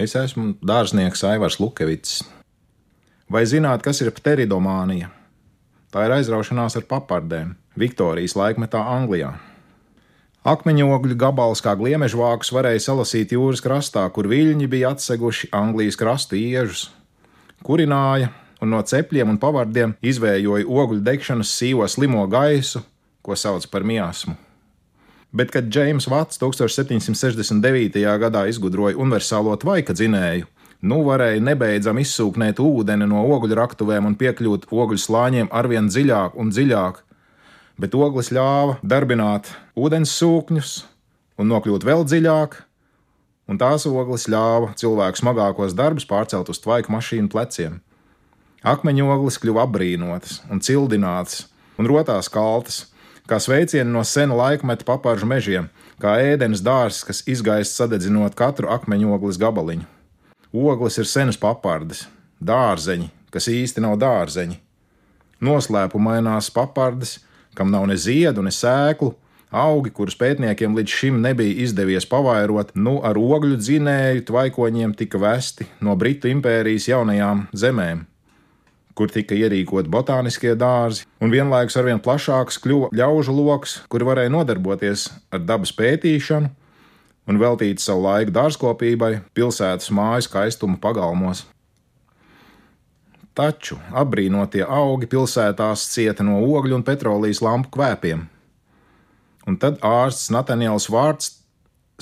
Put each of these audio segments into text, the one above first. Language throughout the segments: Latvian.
Es esmu dārznieks Aivars Lukevits. Vai zināt, kas ir pteridomānija? Tā ir aizraušanās ar papardēm Viktorijas laikmetā Anglijā. Akmeņogļu gabals kā gliemežvākus varēja salasīt jūras krastā, kur viļņi bija atseguši Anglijas krastu iežus. Kurināja un no cepļiem un pavardiem izvējoja ogļu degšanas sīvo slimo gaisu, ko sauc par miasmu. Bet, kad Džeims Vats 1769. gadā izgudroja universālo tvaika dzinēju, nu varēja nebeidzami izsūknēt ūdeni no ogļu raktuvēm un piekļūt ogļu slāņiem arvien dziļāk un dziļāk, bet oglis ļāva darbināt ūdens sūkņus un nokļūt vēl dziļāk, un tās oglis ļāva cilvēku smagākos darbus pārcelt uz tvaika mašīnu pleciem. Akmeņoglis kļuva apbrīnotas un cildinātas un rotās kaltas, kā sveicieni no sena laikmeta papāžu mežiem, kā ēdienas dārzs, kas izgaist sadedzinot katru akmeņu ogles gabaliņu. Ogles ir senas papardes, dārzeņi, kas īsti nav dārzeņi. Noslēpumainās papardes, kam nav ne ziedu, ne sēklu, augi, kurus pētniekiem līdz šim nebija izdevies pavairot, nu ar ogļu dzinēju tvaikoņiem tika vesti no Britu impērijas jaunajām zemēm kur tika ierīkoti botāniskie dārzi, un vienlaikus arvien plašāks kļuva ļaužu lokus, kuri varēja nodarboties ar dabas pētīšanu un veltīt savu laiku dārzkopībai, pilsētas māju skaistuma pagalmos. Taču apbrīnotie augi pilsētās cieta no ogļu un petrolijas lampu kvēpiem. Un tad ārsts Natānijas Vārds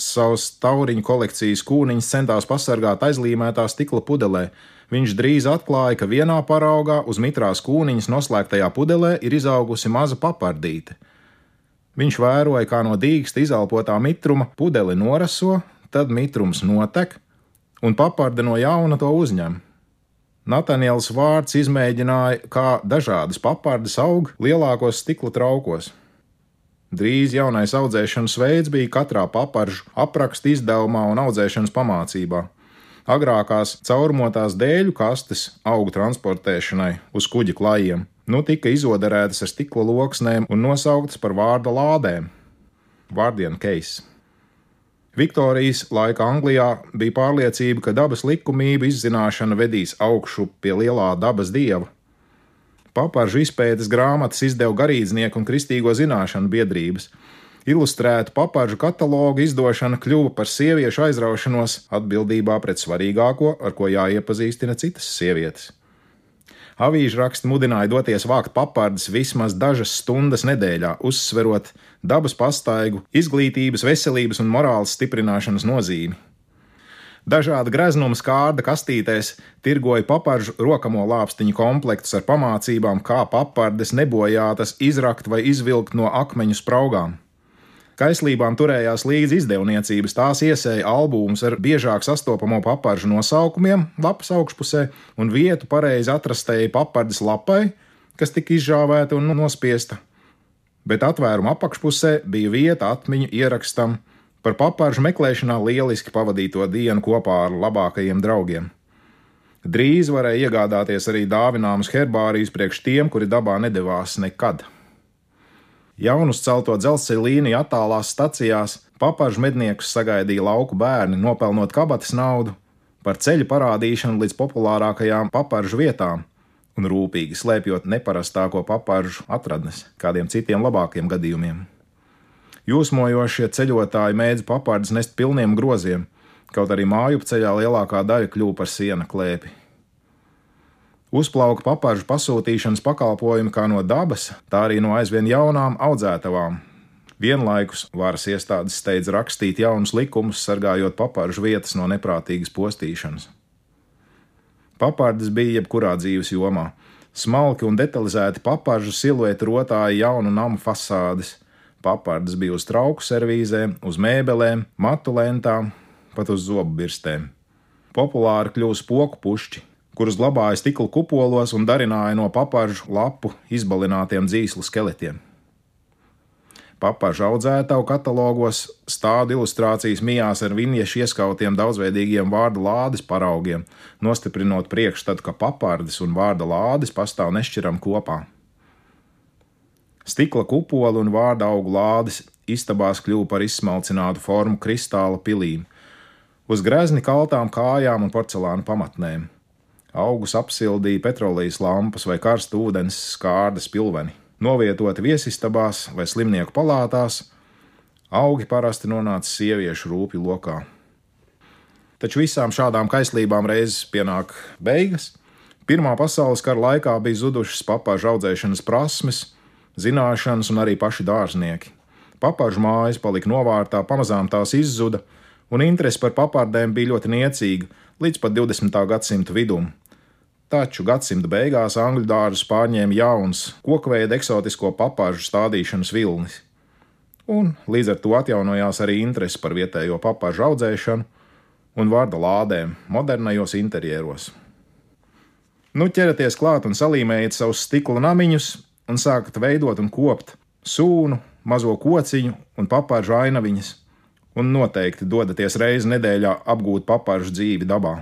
savus tauriņu kolekcijas kūniņus centās pasargāt aizlīmētā stikla pudelē, viņš drīz atklāja, ka vienā paraugā uz mitrās kūniņas noslēgtajā pudelē ir izaugusi maza papardīte. Viņš vēroja, kā no dīksta izelpotā mitruma pudeli noraso, tad mitrums notek, un paparde no jauna to uzņem. Natānijas vārds izmēģināja, kā dažādas papardes aug lielākos stikla traukos. Drīz jaunais audzēšanas veids bija katrā paparžu apraksta izdevumā un audzēšanas pamācībā agrākās caurumotās dēļu kastes augu transportēšanai uz kuģa klajiem, nu tika izodarētas ar stikla loksnēm un nosauktas par vārda lādēm - Vārdienu keis. Viktorijas laika Anglijā bija pārliecība, ka dabas likumība izzināšana vedīs augšu pie lielā dabas dieva. Paparžu izpētes grāmatas izdeva garīdznieku un kristīgo zināšanu biedrības, ilustrētu papāžu katalogu izdošana kļuva par sieviešu aizraušanos atbildībā pret svarīgāko, ar ko jāiepazīstina citas sievietes. Avīžu raksti mudināja doties vākt papārdas vismaz dažas stundas nedēļā, uzsverot dabas pastaigu, izglītības, veselības un morāles stiprināšanas nozīmi. Dažāda greznuma skārda kastītēs tirgoja paparžu rokamo lāpstiņu komplektus ar pamācībām, kā papardes nebojātas izrakt vai izvilkt no akmeņu spraugām. Kaislībām turējās līdzi izdevniecības, tās iesēja albumus ar biežāk sastopamo paparžu nosaukumiem, lapas augšpusē un vietu pareizi atrastēji papardes lapai, kas tika izžāvēta un nospiesta. Bet atvēruma apakšpusē bija vieta atmiņu ierakstam par paparžu meklēšanā lieliski pavadīto dienu kopā ar labākajiem draugiem. Drīz varēja iegādāties arī dāvināmus herbārijas priekš tiem, kuri dabā nedavās nekad. Jaunus celto dzelzceļa līniju attālās stacijās papažu medniekus sagaidīja lauku bērni, nopelnot kabatas naudu par ceļu parādīšanu līdz populārākajām paparžu vietām un rūpīgi slēpjot neparastāko paparžu atradnes kādiem citiem labākiem gadījumiem. Jūsmojošie ceļotāji mēdz papardes nest pilniem groziem, kaut arī māju ceļā lielākā daļa kļuva par siena klēpi. Uzplauka paparžu pasūtīšanas pakalpojumi kā no dabas, tā arī no aizvien jaunām audzētavām. Vienlaikus varas iestādes steidz rakstīt jaunus likumus, sargājot paparžu vietas no neprātīgas postīšanas. Papardes bija jebkurā dzīves jomā. Smalki un detalizēti paparžu silueti rotāja jaunu namu fasādes. Papardes bija uz trauku servīzēm, uz mēbelēm, matu lentām, pat uz zobu birstēm. Populāri kļūst poku pušķi, kurus glabāja stikla kupolos un darināja no paparžu lapu izbalinātiem dzīslu skeletiem. Papažu audzētāju katalogos stāda ilustrācijas mijās ar viņiešu ieskautiem daudzveidīgiem vārdu lādes paraugiem, nostiprinot priekšstatu, ka papardes un vārda lādes pastāv nešķiram kopā. Stikla kupoli un vārda augu lādes istabās kļuva par izsmalcinātu formu kristāla pilīm, uz grezni kaltām kājām un porcelāna pamatnēm. Augus apsildīja petrolejas lampas vai karsta ūdens skārdas pilveni. Novietoti viesistabās vai slimnieku palātās, augi parasti nonāca sieviešu rūpju lokā. Taču visām šādām kaislībām reizes pienāk beigas. Pirmā pasaules kara laikā bija zudušas papāžu audzēšanas prasmes, zināšanas un arī paši dārznieki. Papāžu mājas palika novārtā, pamazām tās izzuda, un interese par papārdēm bija ļoti niecīga līdz pat 20. gadsimta vidum. Taču gadsimta beigās angļu dārzus pārņēma jauns, kokveida eksotisko papāžu stādīšanas vilnis. Un līdz ar to atjaunojās arī interese par vietējo papāžu audzēšanu un vārda lādēm modernajos interjeros. Nu, ķeraties klāt un salīmējiet savus stikla namiņus un sākat veidot un kopt sūnu, mazo kociņu un papāžu ainaviņas, un noteikti dodaties reizi nedēļā apgūt papāžu dzīvi dabā.